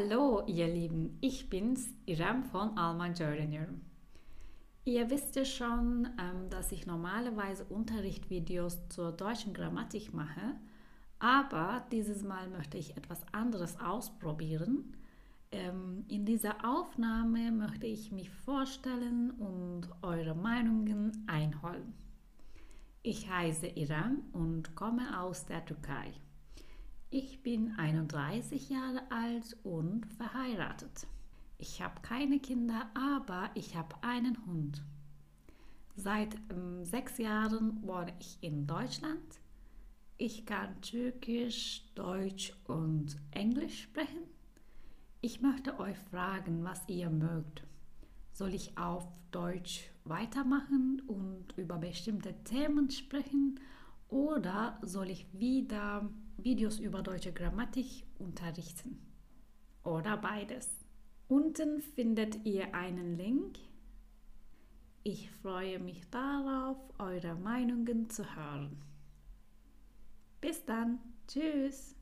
Hallo, ihr Lieben, ich bin's, Iram von Alman Journey. Ihr wisst ja schon, ähm, dass ich normalerweise Unterrichtvideos zur deutschen Grammatik mache, aber dieses Mal möchte ich etwas anderes ausprobieren. Ähm, in dieser Aufnahme möchte ich mich vorstellen und eure Meinungen einholen. Ich heiße Iram und komme aus der Türkei. Ich bin 31 Jahre alt und verheiratet. Ich habe keine Kinder, aber ich habe einen Hund. Seit ähm, sechs Jahren wohne ich in Deutschland. Ich kann Türkisch, Deutsch und Englisch sprechen. Ich möchte euch fragen, was ihr mögt. Soll ich auf Deutsch weitermachen und über bestimmte Themen sprechen oder soll ich wieder Videos über deutsche Grammatik unterrichten. Oder beides. Unten findet ihr einen Link. Ich freue mich darauf, eure Meinungen zu hören. Bis dann. Tschüss.